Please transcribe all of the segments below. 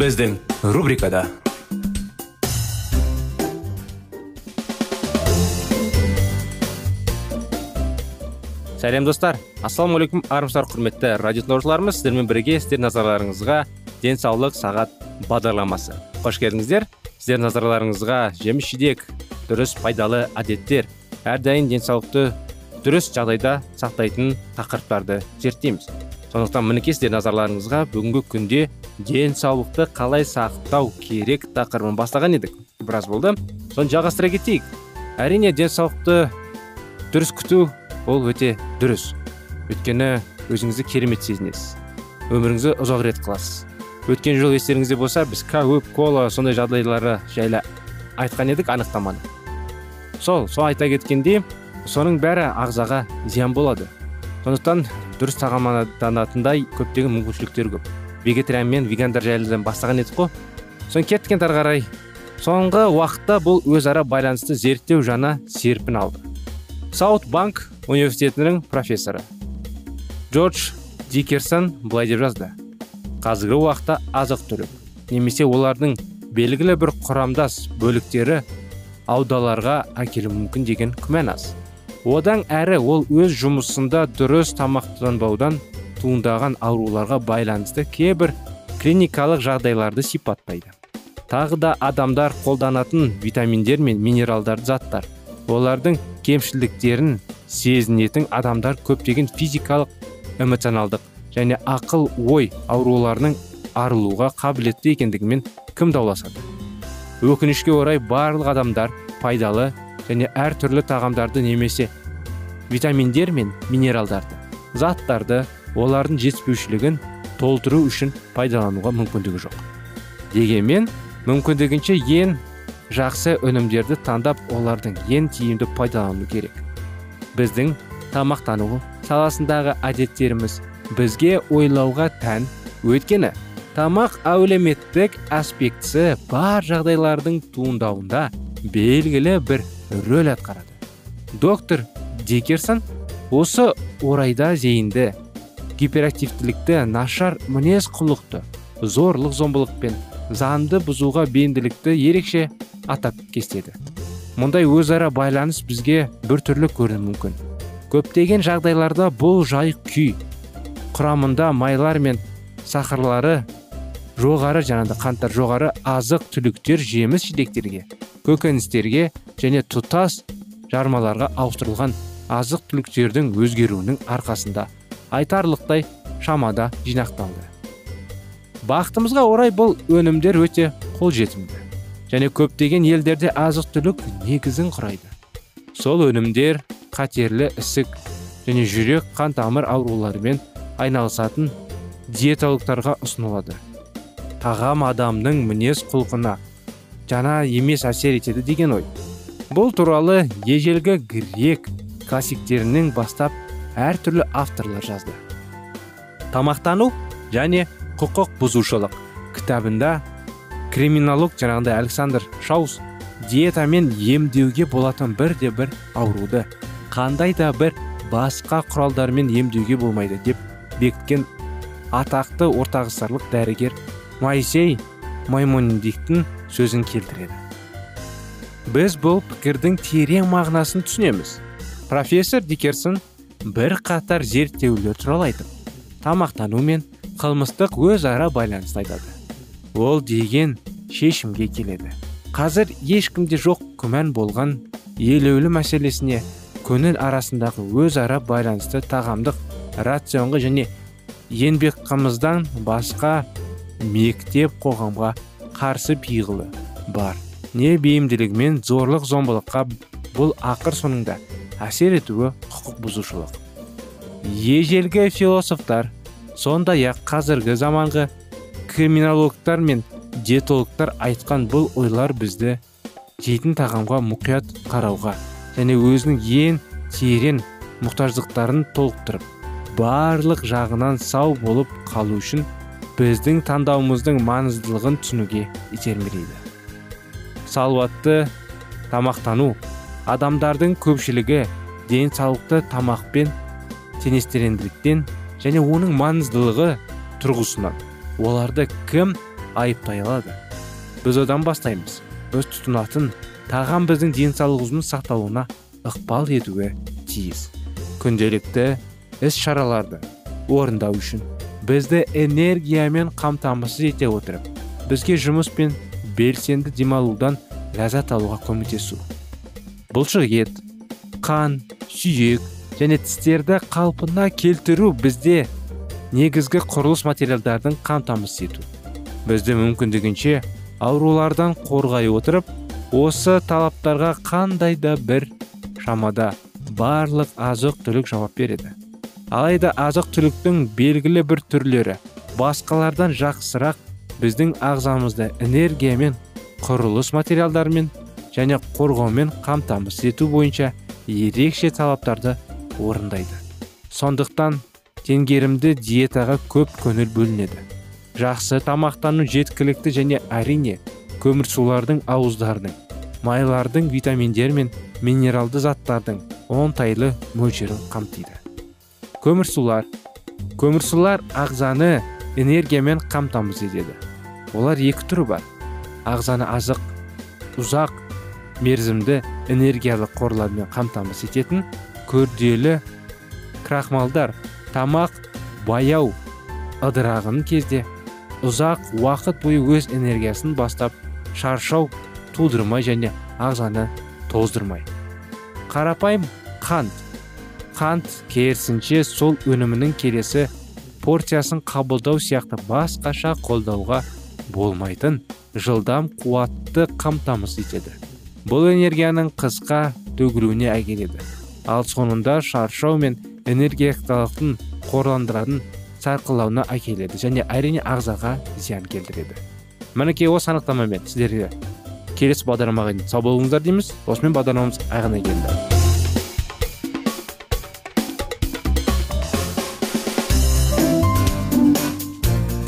Біздің рубрикада сәлем достар. Ассалаумағалейкум армысыздар құрметті радио тыңдаушыларымыз сіздермен бірге сіздер назарларыңызға денсаулық сағат бағдарламасы. Қош келдіңіздер. Сіздер назарларыңызға жеміс жидек дұрыс пайдалы әдеттер әрдайым денсаулықты дұрыс жағдайда сақтайтын тақырыптарды зерттейміз. Сондықтан мінекей сіздер назарларыңызға бүгінгі күнде денсаулықты қалай сақтау керек тақырыбын бастаған едік. Біраз болды. Соны жалғастыра кетейік. Әрине денсаулықты дұрыс күту ол өте дұрыс. Өйткені өзіңізді керемет сезінесіз. Өміріңізді ұзақ рет қыласыз. Өткен жыл естеріңізде болса біз кәуіп кола сондай жағдайлары жайлы айтқан едік анықтаманы. Сол сол айта кеткендей соның бәрі ағзаға зиян болады. Сондықтан дұрыс тағамданатындай көптеген мүмкіншіліктер көп. Вегетариан мен вегандар жайлы бастаған едік қой. Соны кеттік ары қарай. Соңғы уақытта бұл өзара байланысты зерттеу жаңа серпін алды. Саут банк университетінің профессоры. Джордж дикерсон былай деп жазды. Қазіргі уақытта азық түлік немесе олардың белгілі бір құрамдас бөліктері аудаларға әкелуі мүмкін деген күмән аз. Одан әрі ол өз жұмысында дұрыс тамақтанбаудан туындаған ауруларға байланысты кейбір клиникалық жағдайларды сипаттайды. Тағы да адамдар қолданатын витаминдер мен минералдар заттар. Олардың кемшіліктерін сезінетін адамдар көптеген физикалық эмоционалдық және ақыл ой ауруларының арылуға қабілетті екендігімен кім дауласады өкінішке орай барлық адамдар пайдалы және әртүрлі тағамдарды немесе витаминдер мен минералдарды заттарды олардың жетіспеушілігін толтыру үшін пайдалануға мүмкіндігі жоқ. Дегенмен мүмкіндігінше ең жақсы өнімдерді таңдап олардың ең тиімді пайдалану керек. Біздің тамақтану саласындағы әдеттеріміз бізге ойлауға тән. Өйткені тамақ әлеуметтік аспектісі бар жағдайлардың туындауында белгілі бір рөл атқарады. Доктор дикерсон осы орайда зейінді. Гиперактивтілікті нашар мінез құлықты зорлық зомбылық пен заңды бұзуға бейімділікті ерекше атап кестеді. Мұндай өзара байланыс бізге біртүрлі көрінуі мүмкін. Көптеген жағдайларда бұл жай күй. Құрамында майлар мен сахарлары жоғары жаңағыдай қанттар жоғары азық түліктер жеміс жидектерге көкөністерге және тұтас жармаларға ауыстырылған азық түліктердің өзгеруінің арқасында айтарлықтай шамада жинақталды. Бақытымызға орай бұл өнімдер өте қолжетімді және көптеген елдерде азық түлік негізін құрайды. Сол өнімдер қатерлі ісік және жүрек қан тамыр ауруларымен айналысатын диетологтарға ұсынылады. Тағам адамның мінез құлқына жаңа емес әсер етеді деген ой. Бұл туралы ежелгі грек классиктерінен бастап әртүрлі авторлар жазды. Тамақтану және құқық бұзушылық кітабында криминолог жаңағыдай александр шаус диетамен емдеуге болатын бірде бір ауруды қандай да бір басқа құралдармен емдеуге болмайды деп бекіткен атақты ортағысарлық дәрігер моисей маймониндиктің сөзін келтіреді. Біз бұл пікірдің терең мағынасын түсінеміз. Профессор дикерсон бір қатар зерттеулер туралы айтып тамақтану мен қылмыстық өзара байланысты айтады. Ол деген шешімге келеді. Қазір ешкімде жоқ күмән болған елеулі мәселесіне көңіл арасындағы өзара байланысты тағамдық рационға және еңбекқымыздан басқа мектеп қоғамға қарсы пиғылы бар. Не бейімділігімен зорлық зомбылыққа бұл ақыр соңында әсер етуі құқық бұзушылық. Ежелгі философтар сондай ақ қазіргі заманғы криминологтар мен диетологтар айтқан бұл ойлар бізді жейтін тағамға мұқият қарауға және өзінің ең терең мұқтаждықтарын толықтырып барлық жағынан сау болып қалу үшін біздің таңдауымыздың маңыздылығын түсінуге итермелейді. Салауатты тамақтану адамдардың көпшілігі денсаулықты тамақпен теңестіргендіктен және оның маңыздылығы тұрғысынан. Оларды кім айыптай алады? Біз одан бастаймыз. Біз тұтынатын тағам біздің денсаулығымыздың сақталуына ықпал етуі тиіс. Күнделікті іс шараларды орындау үшін бізді энергиямен қамтамасыз ете отырып бізге жұмыс пен белсенді демалудан ләззат алуға көмектесу. Бұлшық ет қан сүйек және тістерді қалпына келтіру бізде негізгі құрылыс материалдардың қамтамасыз ету. Бізді мүмкіндігінше аурулардан қорғай отырып осы талаптарға қандай да бір шамада барлық азық түлік жауап береді. Алайда азық түліктің белгілі бір түрлері. Басқалардан жақсырақ біздің ағзамызды энергиямен құрылыс материалдарымен және қорғаумен қамтамасыз ету бойынша ерекше талаптарды орындайды. Сондықтан теңгерімді диетаға көп көңіл бөлінеді. Жақсы тамақтану жеткілікті және әрине көмірсулардың ауыздарының майлардың витаминдер мен минералды заттардың оңтайлы мөлшерін қамтиды. Көмірсулар көмірсулар ағзаны энергиямен қамтамасыз етеді. Олар екі түрі бар. Ағзаны азық ұзақ мерзімді энергиялық қорлармен қамтамасыз ететін күрделі крахмалдар тамақ баяу ыдыраған кезде ұзақ уақыт бойы өз энергиясын бастап шаршау тудырмай және ағзаны тоздырмай. Қарапайым қант қант керісінше сол өнімінің келесі порциясын қабылдау сияқты басқаша қолдауға болмайтын жылдам қуатты қамтамасыз етеді. Бұл энергияның қысқа төгілуіне әкеледі. Ал соңында шаршау мен энергиялықтың қорландыратын сарқылауына әкеледі және әрине ағзаға зиян келтіреді. Мінекей осы анықтамамен сіздерге келесі бағдарламаға дейін сау болыңыздар дейміз. Осымен бағдарламамыз аяғына келді.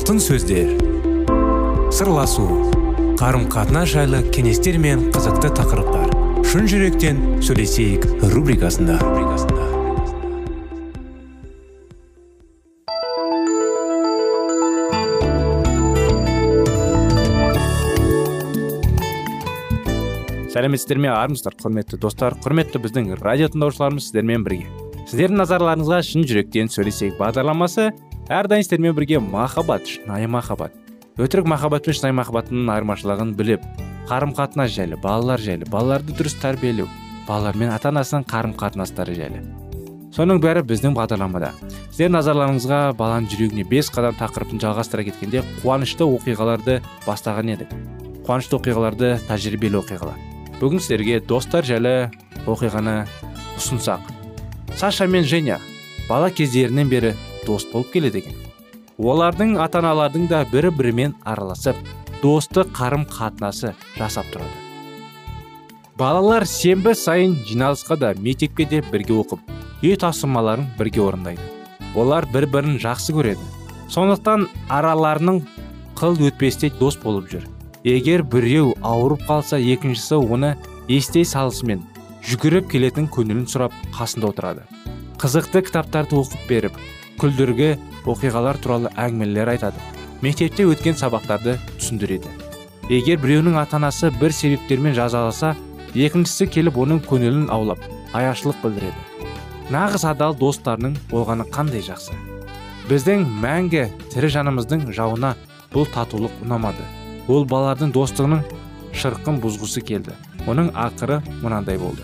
Алтын сөздер. Сырласу қарым қатынас жайлы кеңестер мен қызықты тақырыптар. Шын жүректен сөйлесейік рубрикасында. Сәлеметсіздер ме армысыздар құрметті достар. Құрметті біздің радио тыңдаушыларымыз сіздермен бірге. Сіздердің назарларыңызға шын жүректен сөйлесейік. Бағдарламасы әрдайым сіздермен бірге махаббат шынайы махаббат. Өтірік махаббат пен шынайы махаббаттың айырмашылығын біліп қарым қатынас жайлы балалар жайлы балаларды дұрыс тәрбиелеу балалар мен ата анасының қарым қатынастары жайлы. Соның бәрі біздің бағдарламада. Сіздердің назарларыңызға баланың жүрегіне бес қадам тақырыбын жалғастыра кеткенде қуанышты оқиғаларды бастаған едік. Қуанышты оқиғаларды тәжірибелі оқиғалар. Бүгін сіздерге достар жайлы оқиғаны ұсынсақ. Саша мен женя бала кездерінен бері дос болып келеді екен. Олардың ата аналардың да бірі бірімен араласып достық қарым қатынасы жасап тұрады. Балалар сенбі сайын жиналысқа да мектепке де бірге оқып үй тапсырмаларын бірге орындайды. Олар бір бірін жақсы көреді. Сондықтан араларының қыл өтпестей дос болып жүр. Егер біреу ауырып қалса екіншісі оны естей салысымен жүгіріп келетін көңілін сұрап қасында отырады. Қызықты кітаптарды оқып беріп күлдіргі оқиғалар туралы әңгімелер айтады. Мектепте өткен сабақтарды түсіндіреді. Егер біреуінің ата анасы бір себептермен жазаласа екіншісі келіп оның көңілін аулап аяушылық білдіреді. Нағыз адал достарының болғаны қандай жақсы? Біздің мәңгі тірі жанымыздың жауына бұл татулық ұнамады. Ол балалардың достығының шырқын бұзғысы келді. Оның ақыры мынандай болды.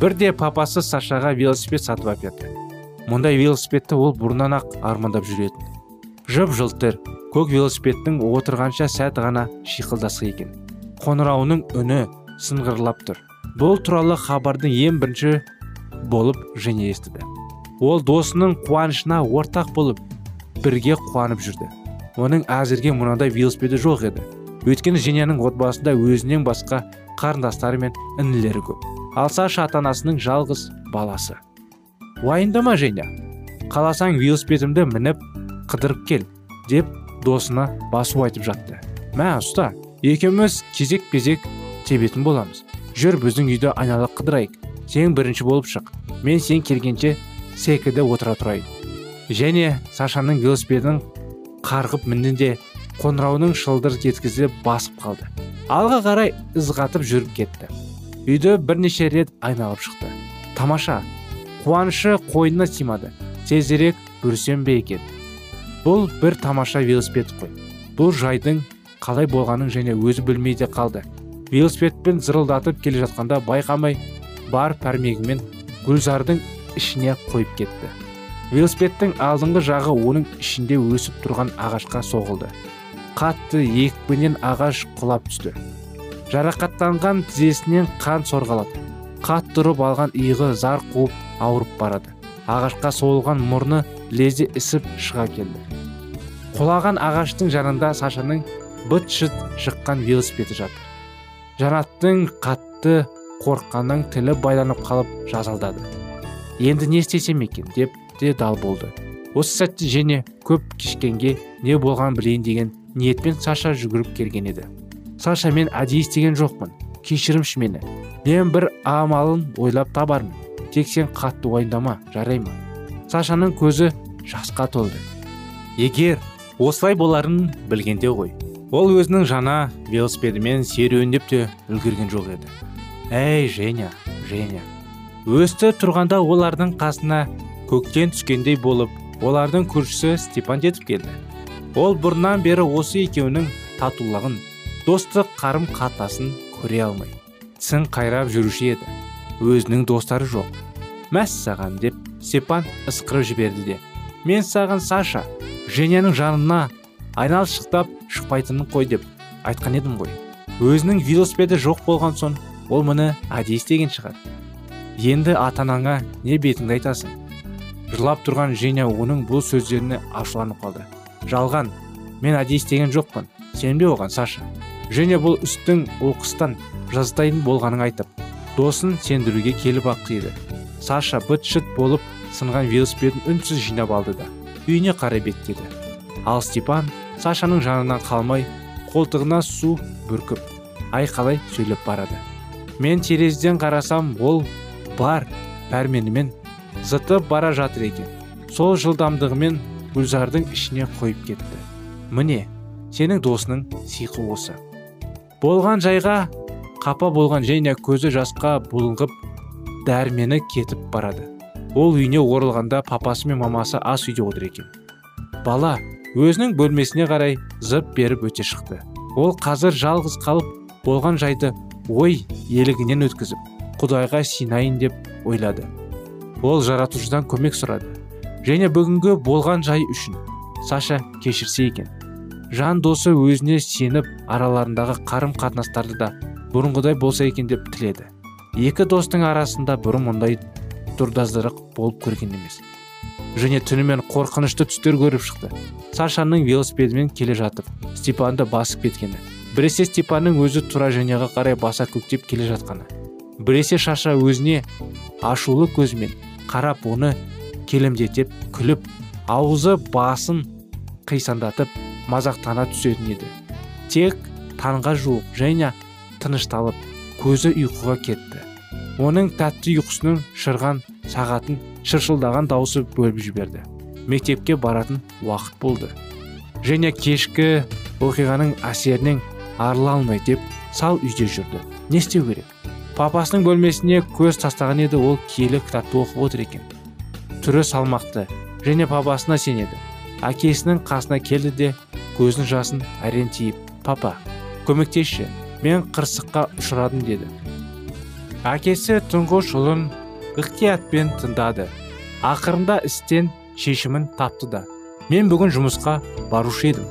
Бірде папасы сашаға велосипед сатып әперді. Мұндай велосипедті ол бұрыннан ақ армандап жүретін. Жып жылтыр көк велосипедтің отырғанша сәт ғана шиқылдасы екен. Қоңырауының үні сыңғырлап тұр. Бұл туралы хабардың ең бірінші болып жене естіді. Ол досының қуанышына ортақ болып бірге қуанып жүрді. Оның әзірге мынандай велосипеді жоқ еді. Өйткені женяның отбасында өзінен басқа қарындастары мен інілері көп. Ал саша ата анасының жалғыз баласы. Уайымдама женя. Қаласаң велосипедімді мініп қыдырып кел деп досына басу айтып жатты. Мә ұста екеуміз кезек кезек тебетін боламыз. Жүр біздің үйді айнала қыдырайық. Сен бірінші болып шық. Мен сен келгенше секіді отыра тұрайын. Және сашаның велосипедін қарғып мінді де қоңырауының шылдыр еткізіп басып қалды. Алға қарай ызғатып жүріп кетті. Үйді бірнеше рет айналып шықты. Тамаша қуанышы қойнына сыймады. Тезірек бүрсем бе екен? Бұл бір тамаша велосипед қой. Бұл жайдың қалай болғанын және өзі білмей де қалды. Велосипедпен зырылдатып келе жатқанда байқамай бар пәрмегімен гүлзардың ішіне қойып кетті. Велосипедтің алдыңғы жағы оның ішінде өсіп тұрған ағашқа соғылды. Қатты екпінен ағаш құлап түсті. Жарақаттанған тізесінен қан сорғалады. Қатты ұрып алған иығы зар қуып ауырып барады. Ағашқа соғылған мұрны лезде ісіп шыға келді. Құлаған ағаштың жанында сашаның быт шыт шыққан велосипеді жатыр. Жанаттың қатты қорыққаннан тілі байланып қалып жазалдады. Енді не істесем екен? деп те дал болды. Осы сәтте және көп кешкенге не болған білейін деген ниетпен саша жүгіріп келген еді. Саша мен әдейі істеген жоқпын. Кешірімші мені. Мен бір амалын ойлап табармын. Тек сен қатты уайымдама жарай ма сашаның көзі жасқа толды. Егер осылай боларын білгенде ғой. Ол өзінің жаңа велосипедімен серуендеп те үлгерген жоқ еді. Әй женя женя. Өсті тұрғанда олардың қасына көктен түскендей болып олардың көршісі степан жетіп келді. Ол бұрыннан бері осы екеуінің татулығын достық қарым қатынасын көре алмай тісін қайрап жүруші еді. Өзінің достары жоқ. Мәссаған деп степан ысқырып жіберді де. Мен саған саша женяның жанына айналшықтап шықпайтынын қой деп айтқан едім ғой. Өзінің велосипеді жоқ болған соң ол мұны әдейі істеген шығар. Енді ата анаңа не бетіңді айтасың? Жылап тұрған женя оның бұл сөздеріне ашуланып қалды. Жалған мен әдейі істеген жоқпын сенбе оған саша? Женя бұл үстің оқыстан жаздайын болғанын айтып досын сендіруге келіп ақ еді саша быт шыт болып сынған велосипедін үнсіз жинап алды да үйіне қарай беттеді. Ал степан сашаның жанынан қалмай қолтығына су бүркіп айқалай сөйлеп барады. Мен терезеден қарасам ол бар пәрменімен зытып бара жатыр екен. Сол жылдамдығымен гүлзардың ішіне қойып кетті. Міне сенің досының сиқы осы. Болған жайға қапа болған женя көзі жасқа бұлғып дәрмені кетіп барады. Ол үйіне оралғанда папасы мен мамасы ас үйде отыр екен. Бала өзінің бөлмесіне қарай зып беріп өте шықты. Ол қазір жалғыз қалып болған жайды ой елігінен өткізіп құдайға синайын деп ойлады. Ол жаратушыдан көмек сұрады. Және бүгінгі болған жай үшін саша кешірсе екен. Жан досы өзіне сеніп араларындағы қарым қатынастарды да бұрынғыдай болса екен деп тіледі. Екі достың арасында бұрын мұндай тұрдаздырық болып көрген емес. Және түнімен қорқынышты түстер көріп шықты. Сашаның велосипедімен келе жатып степанды басып кеткені. Біресе степанның өзі тура женяға қарай баса көктеп келе жатқаны. Біресе шаша өзіне ашулы көзімен қарап оны келемдетеп күліп аузы басын қисандатып мазақтана түсетін еді. Тек таңға жуық және тынышталып көзі ұйқыға кетті. Оның тәтті ұйқысының шырған сағатын шыршылдаған дауысы бөліп жіберді. Мектепке баратын уақыт болды. Және кешкі оқиғаның әсерінен арыла алмай деп сал үйде жүрді. Не істеу керек? Папасының бөлмесіне көз тастаған еді ол киелі кітапты оқып отыр екен. Түрі салмақты және папасына сенеді. Әкесінің қасына келді де көзінің жасын әрең тиіп папа көмектесші мен қырсыққа ұшырадым деді. Әкесі тұңғыш ұлын ықтиятпен тыңдады. Ақырында істен шешімін тапты да мен бүгін жұмысқа барушы едім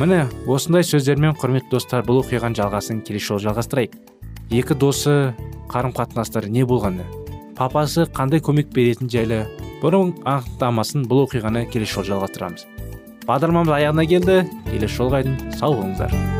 міне осындай сөздермен құрметті достар бұл оқиғаның жалғасын келесі жолы жалғастырайық. Екі досы қарым қатынастары не болғаны? Папасы қандай көмек беретін жайлы? Бұрын анықтамасын бұл оқиғаны келесі жолы жалғастырамыз. Бағдарламамыз аяғына келді. Келесі жолға дейін сау болыңыздар.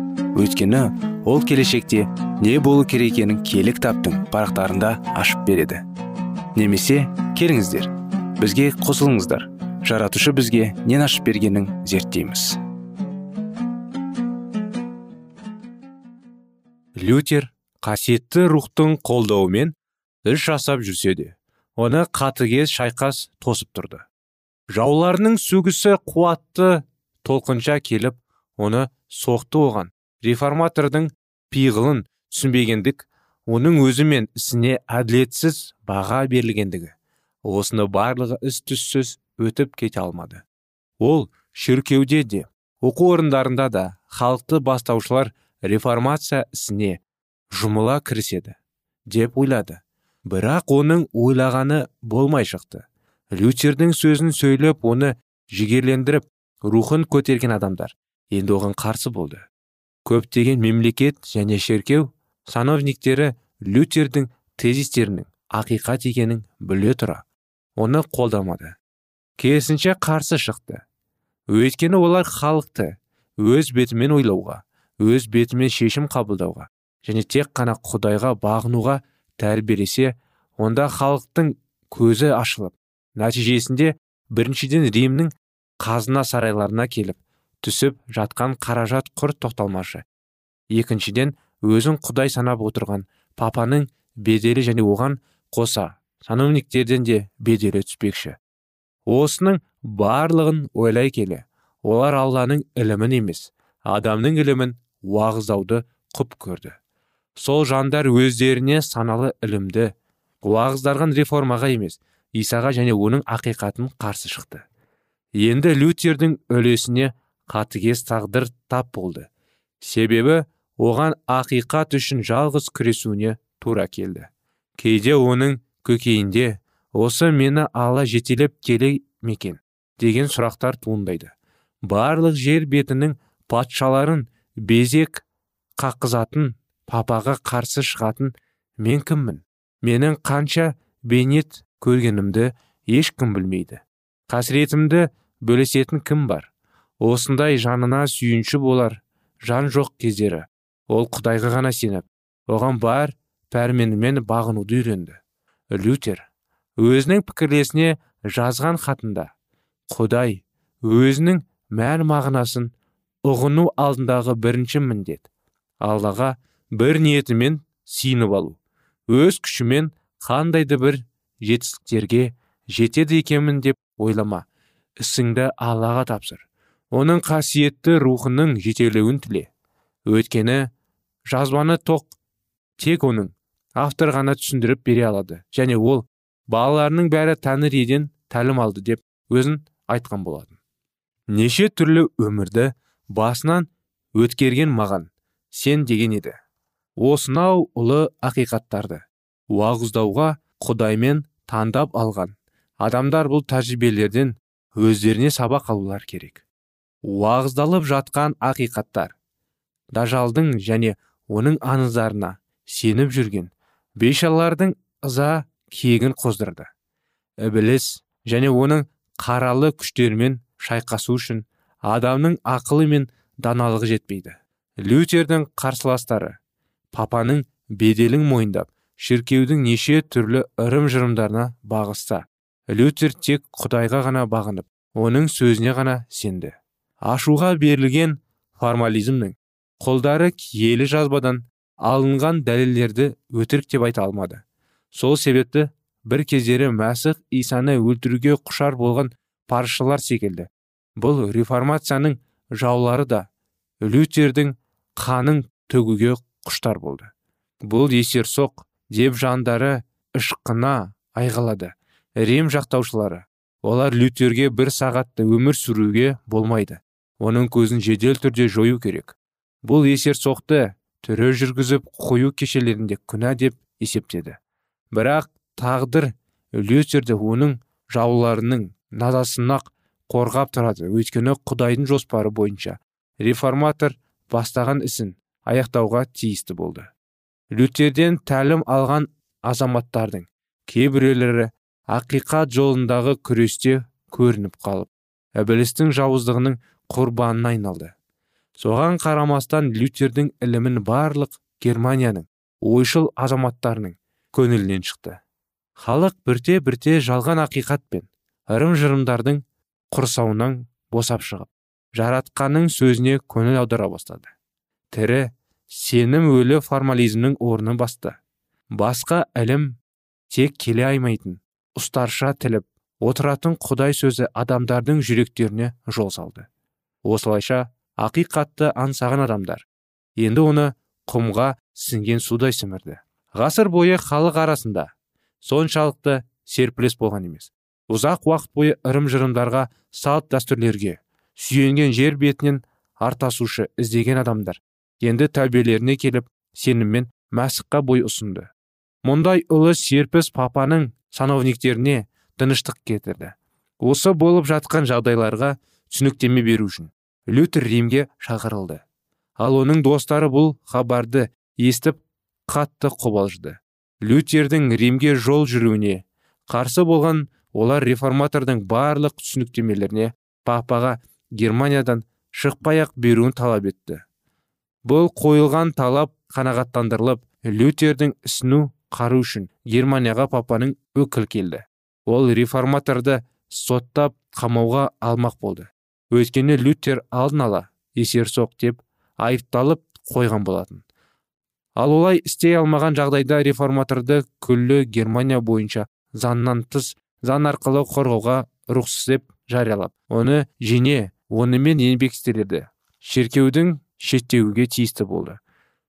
Өйткені ол келешекте не болу керек екенін киелі кітаптың парақтарында ашып береді. Немесе келіңіздер бізге қосылыңыздар. Жаратушы бізге нен ашып бергенін зерттейміз. Лютер қасиетті рухтың қолдауымен іс жасап жүрсе де оны қатыгез шайқас тосып тұрды. Жауларының сөгісі қуатты толқынша келіп оны соқты оған. Реформатордың пиғылын түсінбегендік оның өзі мен ісіне әділетсіз баға берілгендігі. Осыны барлығы іс түссіз өтіп кете алмады. Ол шіркеуде де оқу орындарында да халықты бастаушылар реформация ісіне жұмыла кіріседі деп ойлады. Бірақ оның ойлағаны болмай шықты. Лютердің сөзін сөйлеп оны жігерлендіріп рухын көтерген адамдар енді оған қарсы болды. Көптеген мемлекет және шеркеу сановниктері лютердің тезистерінің ақиқат екенін біле тұра. Оны қолдамады. Керісінше қарсы шықты. Өйткені олар халықты өз бетімен ойлауға өз бетімен шешім қабылдауға және тек қана құдайға бағынуға тәрбиелесе онда халықтың көзі ашылып нәтижесінде біріншіден римнің қазына сарайларына келіп түсіп жатқан қаражат құр тоқталмашы. Екіншіден өзін құдай санап отырған папаның беделі және оған қоса сановниктерден де беделі түспекші. Осының барлығын ойлай келе олар алланың ілімін емес адамның ілімін уағыздауды құп көрді. Сол жандар өздеріне саналы ілімді уағыздарған реформаға емес исаға және оның ақиқатын қарсы шықты. Енді лютердің үлесіне қатыгез тағдыр тап болды. Себебі оған ақиқат үшін жалғыз күресуіне тура келді. Кейде оның көкейінде осы мені ала жетелеп келе мекен? деген сұрақтар туындайды. Барлық жер бетінің патшаларын безек қаққызатын папаға қарсы шығатын мен кіммін? Менің қанша бейнет көргенімді ешкім білмейді. Қасіретімді бөлесетін кім бар? Осындай жанына сүйінші болар жан жоқ кездері. Ол құдайға ғана сеніп оған бар пәрменімен бағынуды үйренді. Лютер өзінің пікірлесіне жазған хатында құдай өзінің мән мағынасын ұғыну алдындағы бірінші міндет. Аллаға бір ниетімен сиынып алу. Өз күшімен қандайды бір жетістіктерге жетеді екенмін деп ойлама. Ісіңді аллаға тапсыр оның қасиетті рухының жетелеуін тіле. Өйткені жазбаны тоқ тек оның автор ғана түсіндіріп бере алады. Және ол балаларының бәрі тәңір еден тәлім алды деп өзін айтқан болатын. Неше түрлі өмірді басынан өткерген маған сен деген еді. Осынау ұлы ақиқаттарды уағыздауға құдаймен таңдап алған адамдар бұл тәжірибелерден өздеріне сабақ алулар керек. Уағыздалып жатқан ақиқаттар. Дажалдың және оның аңыздарына сеніп жүрген бейшалардың ыза кегін қоздырды. Ібіліс және оның қаралы күштермен шайқасу үшін адамның ақылы мен даналығы жетпейді. Лютердің қарсыластары папаның беделін мойындап шіркеудің неше түрлі ырым жырымдарына бағыста лютер тек құдайға ғана бағынып оның сөзіне ғана сенді. Ашуға берілген формализмнің қолдары киелі жазбадан алынған дәлелдерді өтірік деп айта алмады. Сол себепті бір кездері мәсіх исаны өлтіруге құшар болған паршылар секілді. Бұл реформацияның жаулары да лютердің қанын төгуге құштар болды. Бұл есерсоқ деп жандары ышқына айғалады рим жақтаушылары. Олар лютерге бір сағатты өмір сүруге болмайды. Оның көзін жедел түрде жою керек. Бұл есерсоқты түрі жүргізіп қою кешелерінде күнә деп есептеді. Бірақ тағдыр лютерді оның жауларының назасынан қорғап тұрады. Өйткені құдайдың жоспары бойынша реформатор бастаған ісін аяқтауға тиісті болды. Лютерден тәлім алған азаматтардың кейбіреулері ақиқат жолындағы күресте көрініп қалып ібілістің жауыздығының құрбанына айналды. Соған қарамастан лютердің ілімін барлық германияның ойшыл азаматтарының көңілінен шықты. Халық бірте бірте жалған ақиқат пен ырым жырымдардың құрсауынан босап шығып жаратқанның сөзіне көңіл аудара бастады. Тірі сенім өлі формализмнің орнын басты. Басқа ілім тек келе аймайтын ұстарша тіліп отыратын құдай сөзі адамдардың жүректеріне жол салды. Осылайша ақиқатты аңсаған адамдар енді оны құмға сіңген судай сімірді. Ғасыр бойы халық арасында соншалықты серпіліс болған емес. Ұзақ уақыт бойы ырым жырымдарға салт дәстүрлерге сүйенген жер бетінен артасушы іздеген адамдар енді тәубелеріне келіп сеніммен мәсіққа бой ұсынды. Мұндай ұлы серпіс папаның сановниктеріне тыныштық кетірді осы болып жатқан жағдайларға түсініктеме беру үшін лютер римге шақырылды. Ал оның достары бұл хабарды естіп қатты қобалжыды. Лютердің римге жол жүруіне қарсы болған олар реформатордың барлық түсініктемелеріне папаға германиядан шықпай ақ беруін талап етті. Бұл қойылған талап қанағаттандырылып лютердің ісіну қару үшін германияға папаның өкіл келді. Ол реформаторды соттап қамауға алмақ болды. Өйткені лютер алдын ала есерсоқ деп айыпталып қойған болатын. Ал олай істей алмаған жағдайда реформаторды күллі германия бойынша заңнан тыс заң арқылы қорғауға рұқсат деп жариялап оны жене онымен еңбекстеледі шеркеудің шеттеуге тиісті болды.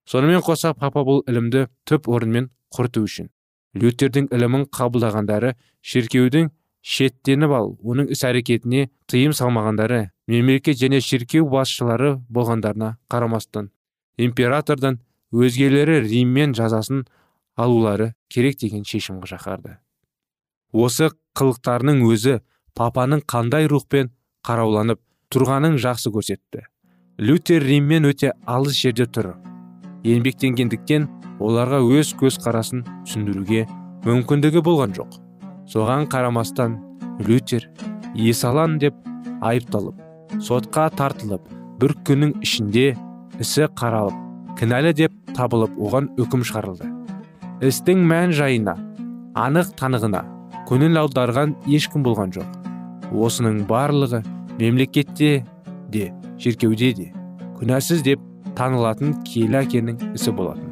Сонымен қоса папа бұл ілімді түп орынмен құрту үшін лютердің ілімін қабылдағандары шіркеудің шеттеніп ал оның іс әрекетіне тыйым салмағандары мемлекет және шіркеу басшылары болғандарына қарамастан императордан өзгелері риммен жазасын алулары керек деген шешім шақырды. Осы қылықтарының өзі папаның қандай рухпен қарауланып тұрғанын жақсы көрсетті. Лютер риммен өте алыс жерде тұр. Еңбектенгендіктен оларға өз көз қарасын түсіндіруге мүмкіндігі болған жоқ. Соған қарамастан лютер есалан деп айыпталып сотқа тартылып бір күннің ішінде ісі қаралып кінәлі деп табылып оған үкім шығарылды. Істің мән жайына анық танығына көңіл аударған ешкім болған жоқ. Осының барлығы мемлекетте де шіркеуде де күнәсіз деп танылатын киелі әкенің ісі болатын.